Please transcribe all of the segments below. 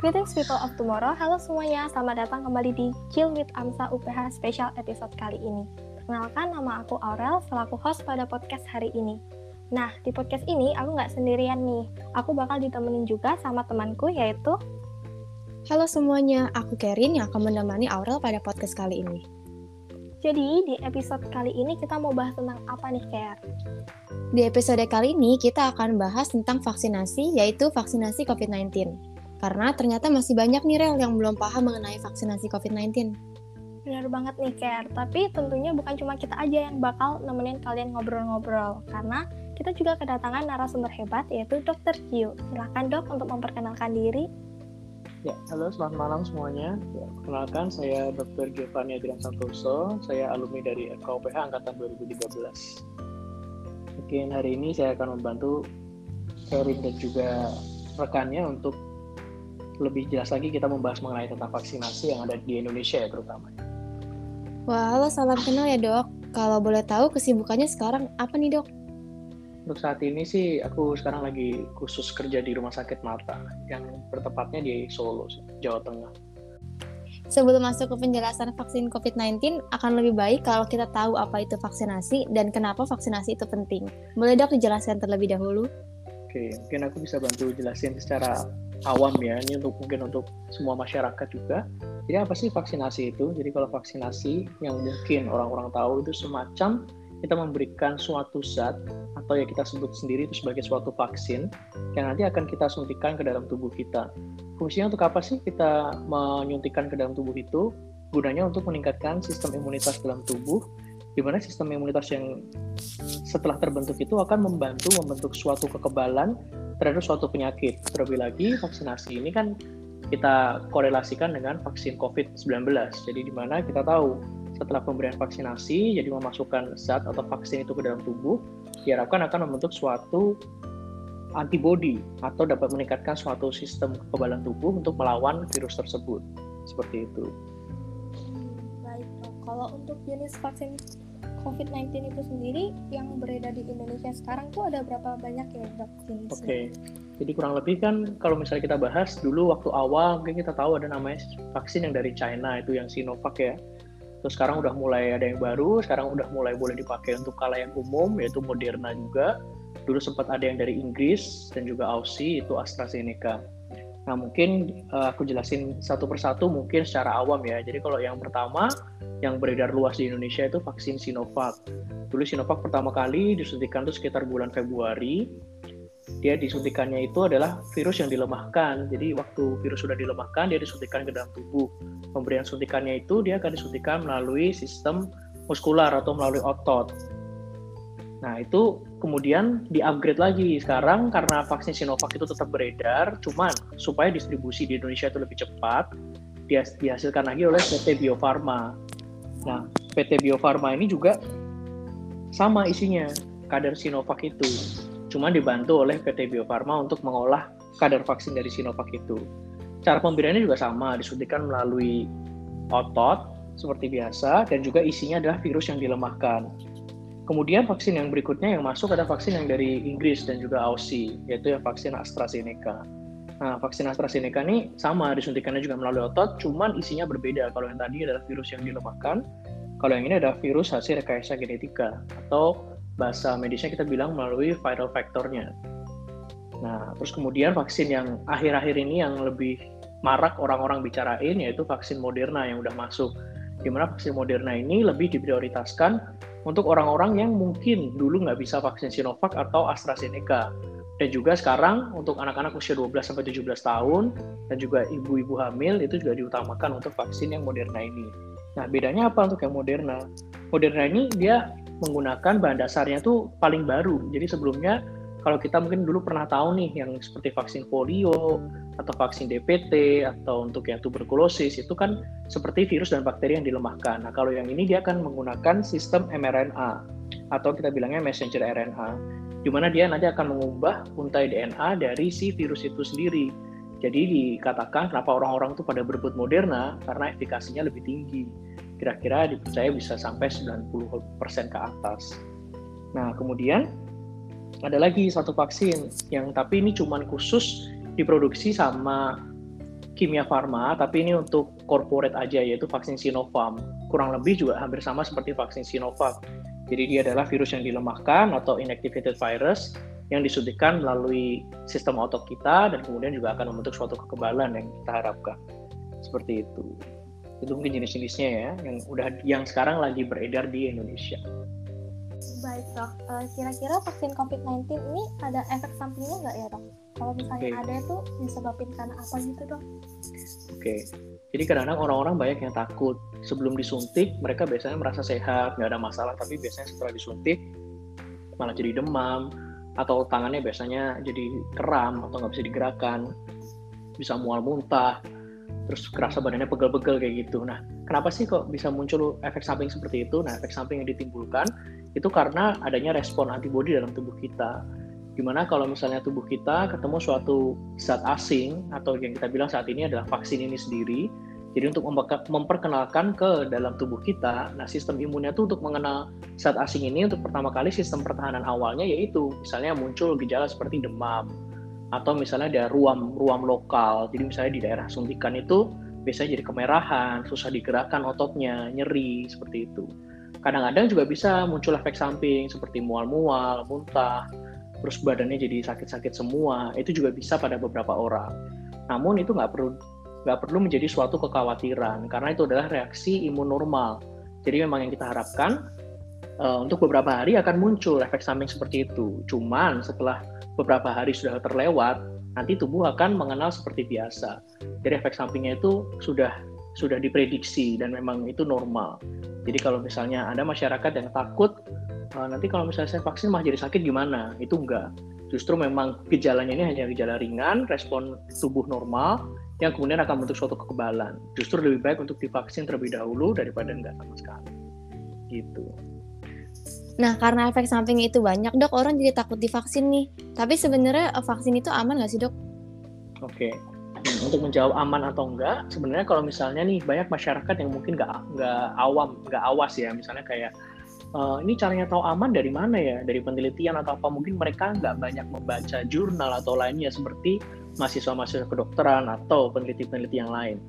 Greetings people of tomorrow, halo semuanya, selamat datang kembali di Chill with Amsa UPH special episode kali ini. Perkenalkan, nama aku Aurel, selaku host pada podcast hari ini. Nah, di podcast ini aku nggak sendirian nih, aku bakal ditemenin juga sama temanku yaitu Halo semuanya, aku Kerin yang akan menemani Aurel pada podcast kali ini. Jadi, di episode kali ini kita mau bahas tentang apa nih, Ker? Di episode kali ini kita akan bahas tentang vaksinasi, yaitu vaksinasi COVID-19. Karena ternyata masih banyak nih Rel yang belum paham mengenai vaksinasi COVID-19. Benar banget nih, Ker. Tapi tentunya bukan cuma kita aja yang bakal nemenin kalian ngobrol-ngobrol. Karena kita juga kedatangan narasumber hebat, yaitu Dr. Q. Silahkan dok untuk memperkenalkan diri. Ya, halo selamat malam semuanya. Ya, perkenalkan saya Dr. Giovanni Adrian Santoso. Saya alumni dari FKUPH Angkatan 2013. Mungkin hari ini saya akan membantu Kerin dan juga rekannya untuk lebih jelas lagi kita membahas mengenai tentang vaksinasi yang ada di Indonesia ya terutama. Wah, halo salam kenal ya dok. Kalau boleh tahu kesibukannya sekarang apa nih dok? Untuk saat ini sih aku sekarang lagi khusus kerja di Rumah Sakit Mata yang bertepatnya di Solo, Jawa Tengah. Sebelum masuk ke penjelasan vaksin COVID-19, akan lebih baik kalau kita tahu apa itu vaksinasi dan kenapa vaksinasi itu penting. Boleh dok dijelaskan terlebih dahulu? Oke, mungkin aku bisa bantu jelasin secara awam ya ini untuk mungkin untuk semua masyarakat juga jadi apa sih vaksinasi itu jadi kalau vaksinasi yang mungkin orang-orang tahu itu semacam kita memberikan suatu zat atau ya kita sebut sendiri itu sebagai suatu vaksin yang nanti akan kita suntikan ke dalam tubuh kita. Fungsinya untuk apa sih kita menyuntikkan ke dalam tubuh itu? Gunanya untuk meningkatkan sistem imunitas dalam tubuh, di mana sistem imunitas yang setelah terbentuk itu akan membantu membentuk suatu kekebalan terhadap suatu penyakit. Terlebih lagi vaksinasi ini kan kita korelasikan dengan vaksin COVID-19. Jadi di mana kita tahu setelah pemberian vaksinasi, jadi memasukkan zat atau vaksin itu ke dalam tubuh, diharapkan akan membentuk suatu antibody atau dapat meningkatkan suatu sistem kekebalan tubuh untuk melawan virus tersebut. Seperti itu. Kalau untuk jenis vaksin COVID-19 itu sendiri yang beredar di Indonesia sekarang tuh ada berapa banyak ya dok? Oke, okay. jadi kurang lebih kan kalau misalnya kita bahas dulu waktu awal mungkin kita tahu ada namanya vaksin yang dari China itu yang Sinovac ya. Terus sekarang udah mulai ada yang baru, sekarang udah mulai boleh dipakai untuk kalayak umum yaitu Moderna juga. Dulu sempat ada yang dari Inggris dan juga Aussie itu AstraZeneca. Nah mungkin uh, aku jelasin satu persatu mungkin secara awam ya. Jadi kalau yang pertama yang beredar luas di Indonesia itu vaksin Sinovac. Dulu Sinovac pertama kali disuntikan itu sekitar bulan Februari. Dia disuntikannya itu adalah virus yang dilemahkan. Jadi waktu virus sudah dilemahkan, dia disuntikan ke dalam tubuh. Pemberian suntikannya itu dia akan disuntikan melalui sistem muskular atau melalui otot. Nah itu kemudian di-upgrade lagi sekarang karena vaksin Sinovac itu tetap beredar, cuman supaya distribusi di Indonesia itu lebih cepat, dihasilkan lagi oleh PT Bio Farma. Nah, PT Bio Farma ini juga sama isinya, kadar Sinovac itu. Cuma dibantu oleh PT Bio Farma untuk mengolah kadar vaksin dari Sinovac itu. Cara pemberiannya juga sama, disuntikan melalui otot seperti biasa dan juga isinya adalah virus yang dilemahkan. Kemudian vaksin yang berikutnya yang masuk ada vaksin yang dari Inggris dan juga Aussie, yaitu yang vaksin AstraZeneca. Nah, vaksin AstraZeneca ini sama disuntikannya juga melalui otot, cuman isinya berbeda. Kalau yang tadi adalah virus yang dilemahkan, kalau yang ini adalah virus hasil rekayasa genetika atau bahasa medisnya kita bilang melalui viral vectornya. Nah, terus kemudian vaksin yang akhir-akhir ini yang lebih marak orang-orang bicarain yaitu vaksin Moderna yang udah masuk. Di mana vaksin Moderna ini lebih diprioritaskan untuk orang-orang yang mungkin dulu nggak bisa vaksin Sinovac atau AstraZeneca dan juga sekarang untuk anak-anak usia 12 sampai 17 tahun dan juga ibu-ibu hamil itu juga diutamakan untuk vaksin yang Moderna ini. Nah, bedanya apa untuk yang Moderna? Moderna ini dia menggunakan bahan dasarnya tuh paling baru. Jadi sebelumnya kalau kita mungkin dulu pernah tahu nih yang seperti vaksin polio atau vaksin DPT atau untuk yang tuberkulosis itu kan seperti virus dan bakteri yang dilemahkan. Nah, kalau yang ini dia akan menggunakan sistem mRNA atau kita bilangnya messenger RNA di mana dia nanti akan mengubah untai DNA dari si virus itu sendiri. Jadi dikatakan kenapa orang-orang itu pada berebut Moderna karena efikasinya lebih tinggi. Kira-kira dipercaya bisa sampai 90% ke atas. Nah, kemudian ada lagi satu vaksin yang tapi ini cuma khusus diproduksi sama kimia farma, tapi ini untuk corporate aja, yaitu vaksin Sinovac. Kurang lebih juga hampir sama seperti vaksin Sinovac. Jadi dia adalah virus yang dilemahkan atau inactivated virus yang disuntikkan melalui sistem otot kita dan kemudian juga akan membentuk suatu kekebalan yang kita harapkan. Seperti itu. Itu mungkin jenis-jenisnya ya yang udah yang sekarang lagi beredar di Indonesia. Baik dok, uh, kira-kira vaksin COVID-19 ini ada efek sampingnya nggak ya dok? Kalau misalnya okay. ada itu disebabkan karena apa gitu dok? Oke, okay. jadi kadang-kadang orang-orang banyak yang takut sebelum disuntik mereka biasanya merasa sehat nggak ada masalah, tapi biasanya setelah disuntik malah jadi demam atau tangannya biasanya jadi kram atau nggak bisa digerakkan, bisa mual muntah, terus kerasa badannya pegel-pegel kayak gitu. Nah, kenapa sih kok bisa muncul efek samping seperti itu? Nah, efek samping yang ditimbulkan itu karena adanya respon antibodi dalam tubuh kita. Gimana kalau misalnya tubuh kita ketemu suatu zat asing atau yang kita bilang saat ini adalah vaksin ini sendiri. Jadi untuk memperkenalkan ke dalam tubuh kita, nah sistem imunnya itu untuk mengenal zat asing ini untuk pertama kali sistem pertahanan awalnya yaitu misalnya muncul gejala seperti demam atau misalnya ada ruam ruam lokal. Jadi misalnya di daerah suntikan itu biasanya jadi kemerahan, susah digerakkan ototnya, nyeri seperti itu. Kadang-kadang juga bisa muncul efek samping seperti mual-mual, muntah, terus badannya jadi sakit-sakit semua. Itu juga bisa pada beberapa orang. Namun itu nggak perlu nggak perlu menjadi suatu kekhawatiran karena itu adalah reaksi imun normal. Jadi memang yang kita harapkan uh, untuk beberapa hari akan muncul efek samping seperti itu. Cuman setelah beberapa hari sudah terlewat, nanti tubuh akan mengenal seperti biasa. Jadi efek sampingnya itu sudah sudah diprediksi dan memang itu normal. Jadi kalau misalnya ada masyarakat yang takut uh, nanti kalau misalnya saya vaksin mah jadi sakit gimana? Itu enggak. Justru memang gejalanya ini hanya gejala ringan, respon tubuh normal yang kemudian akan membentuk suatu kekebalan. Justru lebih baik untuk divaksin terlebih dahulu daripada enggak sama sekali. Gitu. Nah, karena efek samping itu banyak, dok, orang jadi takut divaksin nih. Tapi sebenarnya eh, vaksin itu aman nggak sih, dok? Oke, untuk menjawab aman atau enggak, sebenarnya kalau misalnya nih banyak masyarakat yang mungkin nggak nggak awam, nggak awas ya, misalnya kayak uh, ini caranya tahu aman dari mana ya, dari penelitian atau apa? Mungkin mereka nggak banyak membaca jurnal atau lainnya seperti mahasiswa-mahasiswa kedokteran atau peneliti-peneliti yang lain.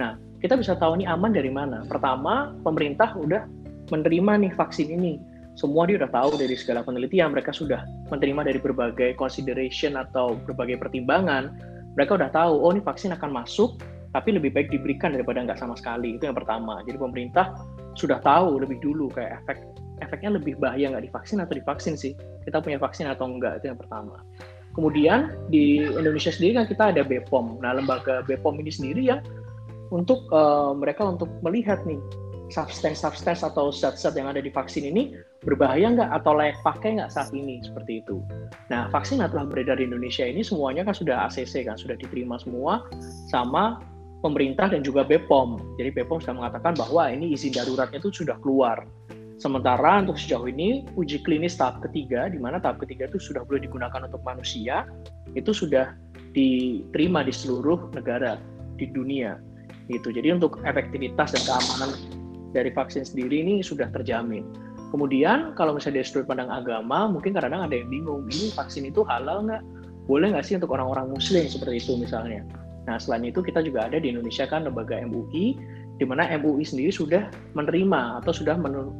Nah, kita bisa tahu ini aman dari mana. Pertama, pemerintah udah menerima nih vaksin ini. Semua dia udah tahu dari segala penelitian, mereka sudah menerima dari berbagai consideration atau berbagai pertimbangan mereka udah tahu oh ini vaksin akan masuk tapi lebih baik diberikan daripada nggak sama sekali. Itu yang pertama. Jadi pemerintah sudah tahu lebih dulu kayak efek efeknya lebih bahaya nggak divaksin atau divaksin sih? Kita punya vaksin atau enggak itu yang pertama. Kemudian di Indonesia sendiri kan kita ada BPOM nah lembaga BPOM ini sendiri yang untuk uh, mereka untuk melihat nih substance-substance atau zat-zat yang ada di vaksin ini berbahaya nggak atau layak pakai nggak saat ini seperti itu. Nah, vaksin yang telah beredar di Indonesia ini semuanya kan sudah ACC kan, sudah diterima semua sama pemerintah dan juga BPOM. Jadi BPOM sudah mengatakan bahwa ini izin daruratnya itu sudah keluar. Sementara untuk sejauh ini uji klinis tahap ketiga, di mana tahap ketiga itu sudah boleh digunakan untuk manusia, itu sudah diterima di seluruh negara di dunia. Gitu. Jadi untuk efektivitas dan keamanan dari vaksin sendiri ini sudah terjamin. Kemudian kalau misalnya dari sudut pandang agama, mungkin kadang-kadang ada yang bingung, ini vaksin itu halal nggak? Boleh nggak sih untuk orang-orang muslim seperti itu misalnya? Nah selain itu kita juga ada di Indonesia kan lembaga MUI, di mana MUI sendiri sudah menerima atau sudah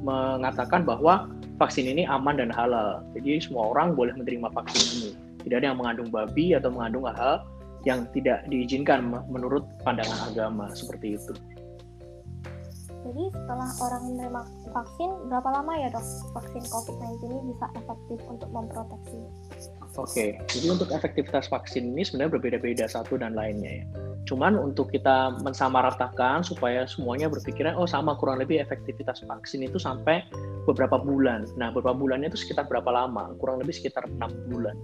mengatakan bahwa vaksin ini aman dan halal. Jadi semua orang boleh menerima vaksin ini. Tidak ada yang mengandung babi atau mengandung hal yang tidak diizinkan menurut pandangan agama seperti itu. Jadi setelah orang menerima vaksin, berapa lama ya dok vaksin COVID-19 ini bisa efektif untuk memproteksi? Oke, jadi untuk efektivitas vaksin ini sebenarnya berbeda-beda satu dan lainnya ya. Cuman untuk kita mensamaratakan supaya semuanya berpikiran, oh sama kurang lebih efektivitas vaksin itu sampai beberapa bulan. Nah, beberapa bulannya itu sekitar berapa lama? Kurang lebih sekitar enam bulan.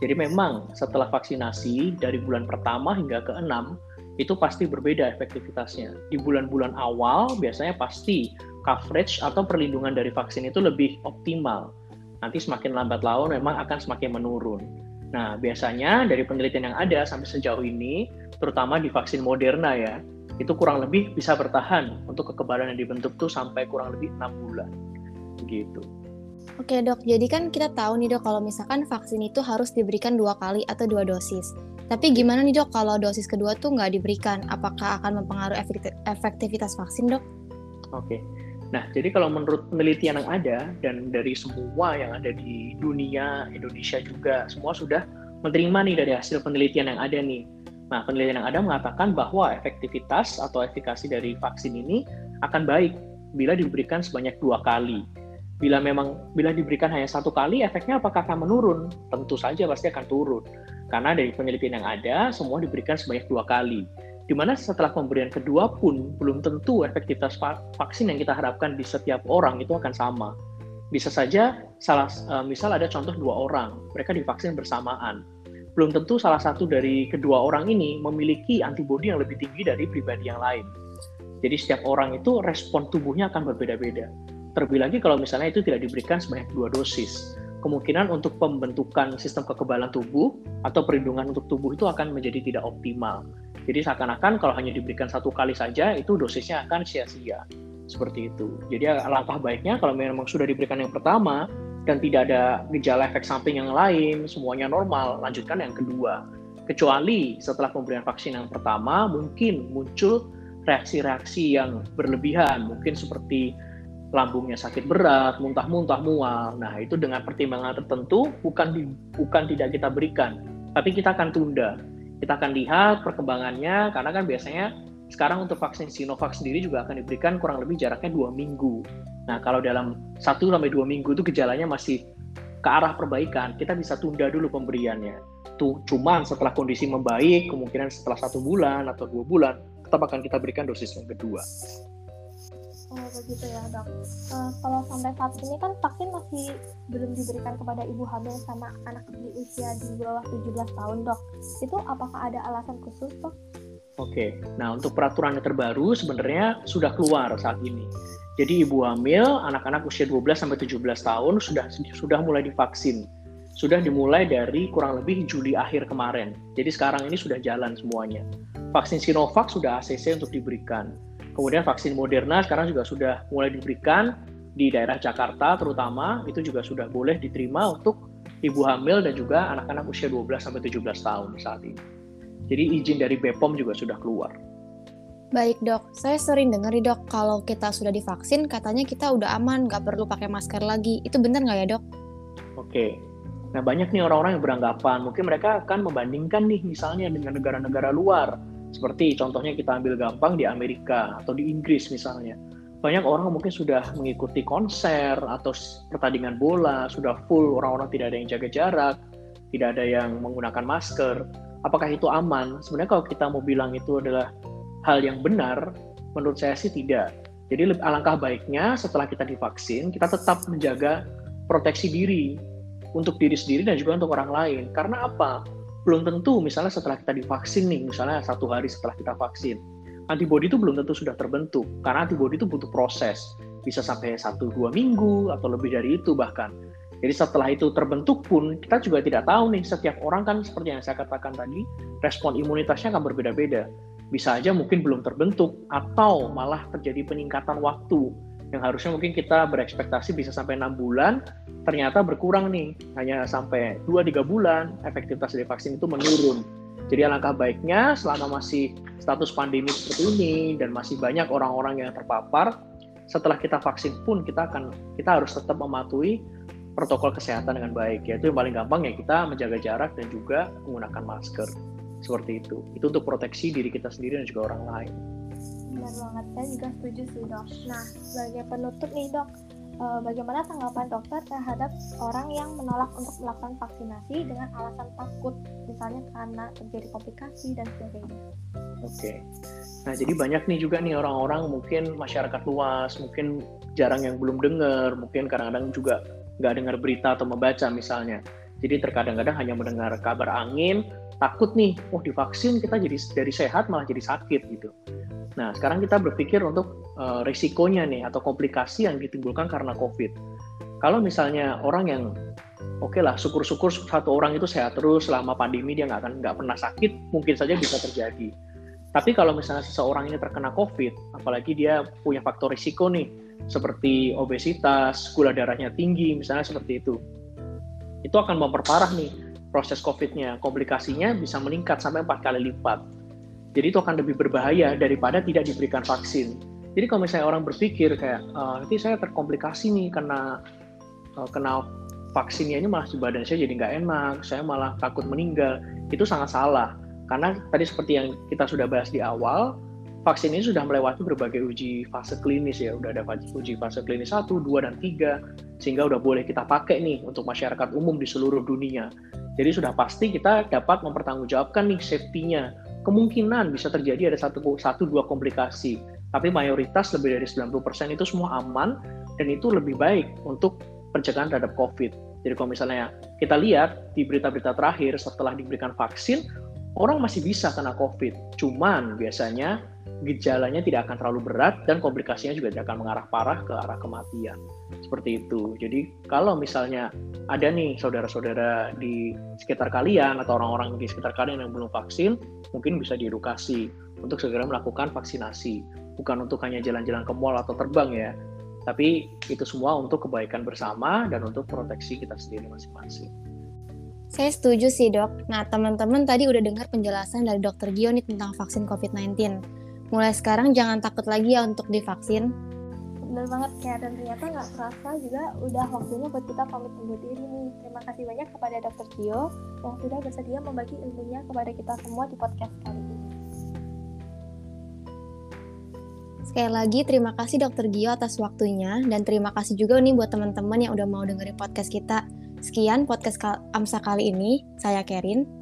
Jadi memang setelah vaksinasi dari bulan pertama hingga ke enam itu pasti berbeda efektivitasnya. Di bulan-bulan awal biasanya pasti coverage atau perlindungan dari vaksin itu lebih optimal. Nanti semakin lambat laun memang akan semakin menurun. Nah, biasanya dari penelitian yang ada sampai sejauh ini, terutama di vaksin Moderna ya, itu kurang lebih bisa bertahan untuk kekebalan yang dibentuk tuh sampai kurang lebih enam bulan. Gitu. Oke dok, jadi kan kita tahu nih dok kalau misalkan vaksin itu harus diberikan dua kali atau dua dosis. Tapi gimana nih dok kalau dosis kedua tuh nggak diberikan? Apakah akan mempengaruhi efektivitas vaksin dok? Oke. Nah, jadi kalau menurut penelitian yang ada dan dari semua yang ada di dunia, Indonesia juga, semua sudah menerima nih dari hasil penelitian yang ada nih. Nah, penelitian yang ada mengatakan bahwa efektivitas atau efikasi dari vaksin ini akan baik bila diberikan sebanyak dua kali. Bila memang bila diberikan hanya satu kali, efeknya apakah akan menurun? Tentu saja pasti akan turun. Karena dari penelitian yang ada, semua diberikan sebanyak dua kali di mana setelah pemberian kedua pun belum tentu efektivitas vaksin yang kita harapkan di setiap orang itu akan sama. Bisa saja salah uh, misal ada contoh dua orang, mereka divaksin bersamaan. Belum tentu salah satu dari kedua orang ini memiliki antibodi yang lebih tinggi dari pribadi yang lain. Jadi setiap orang itu respon tubuhnya akan berbeda-beda. Terlebih lagi kalau misalnya itu tidak diberikan sebanyak dua dosis. Kemungkinan untuk pembentukan sistem kekebalan tubuh atau perlindungan untuk tubuh itu akan menjadi tidak optimal jadi seakan-akan kalau hanya diberikan satu kali saja itu dosisnya akan sia-sia. Seperti itu. Jadi langkah baiknya kalau memang sudah diberikan yang pertama dan tidak ada gejala efek samping yang lain, semuanya normal, lanjutkan yang kedua. Kecuali setelah pemberian vaksin yang pertama mungkin muncul reaksi-reaksi yang berlebihan, mungkin seperti lambungnya sakit berat, muntah-muntah, mual. Nah, itu dengan pertimbangan tertentu bukan di, bukan tidak kita berikan, tapi kita akan tunda kita akan lihat perkembangannya karena kan biasanya sekarang untuk vaksin Sinovac sendiri juga akan diberikan kurang lebih jaraknya dua minggu. Nah kalau dalam satu sampai dua minggu itu gejalanya masih ke arah perbaikan, kita bisa tunda dulu pemberiannya. Tuh, cuman setelah kondisi membaik, kemungkinan setelah satu bulan atau dua bulan, tetap akan kita berikan dosis yang kedua. Oh begitu ya dok. Uh, kalau sampai saat ini kan vaksin masih belum diberikan kepada ibu hamil sama anak di usia di bawah 17 tahun dok. Itu apakah ada alasan khusus dok? Oke, nah untuk peraturan yang terbaru sebenarnya sudah keluar saat ini. Jadi ibu hamil, anak-anak usia 12 sampai 17 tahun sudah sudah mulai divaksin. Sudah dimulai dari kurang lebih Juli akhir kemarin. Jadi sekarang ini sudah jalan semuanya. Vaksin Sinovac sudah ACC untuk diberikan. Kemudian vaksin Moderna sekarang juga sudah mulai diberikan di daerah Jakarta terutama itu juga sudah boleh diterima untuk ibu hamil dan juga anak-anak usia 12 sampai 17 tahun saat ini. Jadi izin dari BPOM juga sudah keluar. Baik dok, saya sering dengar nih dok, kalau kita sudah divaksin katanya kita udah aman, nggak perlu pakai masker lagi. Itu benar nggak ya dok? Oke, nah banyak nih orang-orang yang beranggapan, mungkin mereka akan membandingkan nih misalnya dengan negara-negara luar seperti contohnya kita ambil gampang di Amerika atau di Inggris misalnya. Banyak orang mungkin sudah mengikuti konser atau pertandingan bola, sudah full, orang-orang tidak ada yang jaga jarak, tidak ada yang menggunakan masker. Apakah itu aman? Sebenarnya kalau kita mau bilang itu adalah hal yang benar, menurut saya sih tidak. Jadi alangkah baiknya setelah kita divaksin, kita tetap menjaga proteksi diri untuk diri sendiri dan juga untuk orang lain. Karena apa? Belum tentu misalnya setelah kita divaksin nih, misalnya satu hari setelah kita vaksin, antibodi itu belum tentu sudah terbentuk karena antibodi itu butuh proses bisa sampai satu dua minggu atau lebih dari itu bahkan. Jadi setelah itu terbentuk pun kita juga tidak tahu nih setiap orang kan seperti yang saya katakan tadi respon imunitasnya akan berbeda-beda. Bisa aja mungkin belum terbentuk atau malah terjadi peningkatan waktu yang harusnya mungkin kita berekspektasi bisa sampai enam bulan ternyata berkurang nih. Hanya sampai 2-3 bulan efektivitas dari vaksin itu menurun. Jadi alangkah baiknya selama masih status pandemi seperti ini dan masih banyak orang-orang yang terpapar setelah kita vaksin pun kita akan kita harus tetap mematuhi protokol kesehatan dengan baik. Yaitu yang paling gampang ya kita menjaga jarak dan juga menggunakan masker. Seperti itu. Itu untuk proteksi diri kita sendiri dan juga orang lain benar banget saya juga setuju sih dok nah sebagai penutup nih dok uh, bagaimana tanggapan dokter terhadap orang yang menolak untuk melakukan vaksinasi dengan alasan takut, misalnya karena terjadi komplikasi dan sebagainya. Oke, nah jadi banyak nih juga nih orang-orang mungkin masyarakat luas, mungkin jarang yang belum dengar, mungkin kadang-kadang juga nggak dengar berita atau membaca misalnya. Jadi terkadang-kadang hanya mendengar kabar angin, takut nih, oh divaksin kita jadi dari sehat malah jadi sakit gitu. Nah, sekarang kita berpikir untuk uh, risikonya nih atau komplikasi yang ditimbulkan karena COVID. Kalau misalnya orang yang oke okay lah, syukur-syukur satu orang itu sehat terus selama pandemi dia nggak akan nggak pernah sakit, mungkin saja bisa terjadi. Tapi kalau misalnya seseorang ini terkena COVID, apalagi dia punya faktor risiko nih, seperti obesitas, gula darahnya tinggi, misalnya seperti itu, itu akan memperparah nih proses COVID-nya. Komplikasinya bisa meningkat sampai empat kali lipat. Jadi itu akan lebih berbahaya daripada tidak diberikan vaksin. Jadi kalau misalnya orang berpikir kayak e, nanti saya terkomplikasi nih karena e, kena vaksinnya ini malah badan saya jadi nggak enak, saya malah takut meninggal. Itu sangat salah. Karena tadi seperti yang kita sudah bahas di awal, vaksin ini sudah melewati berbagai uji fase klinis ya. Udah ada uji fase klinis 1, 2, dan 3. Sehingga udah boleh kita pakai nih untuk masyarakat umum di seluruh dunia. Jadi sudah pasti kita dapat mempertanggungjawabkan nih safety-nya. Kemungkinan bisa terjadi ada satu, satu dua komplikasi, tapi mayoritas lebih dari 90% itu semua aman dan itu lebih baik untuk pencegahan terhadap COVID. Jadi kalau misalnya kita lihat di berita-berita terakhir setelah diberikan vaksin, orang masih bisa kena COVID. Cuman biasanya gejalanya tidak akan terlalu berat dan komplikasinya juga tidak akan mengarah parah ke arah kematian. Seperti itu. Jadi kalau misalnya ada nih saudara-saudara di sekitar kalian atau orang-orang di sekitar kalian yang belum vaksin, mungkin bisa diedukasi untuk segera melakukan vaksinasi. Bukan untuk hanya jalan-jalan ke mall atau terbang ya, tapi itu semua untuk kebaikan bersama dan untuk proteksi kita sendiri masing-masing. Saya setuju sih dok. Nah teman-teman tadi udah dengar penjelasan dari dokter Gio nih tentang vaksin COVID-19 mulai sekarang jangan takut lagi ya untuk divaksin. Bener banget kayak dan ternyata nggak terasa juga udah waktunya buat kita pamit undur diri nih. Terima kasih banyak kepada Dr. Gio yang sudah bersedia membagi ilmunya kepada kita semua di podcast kali ini. Sekali lagi terima kasih Dokter Gio atas waktunya dan terima kasih juga nih buat teman-teman yang udah mau dengerin podcast kita. Sekian podcast AMSA kali ini. Saya Kerin.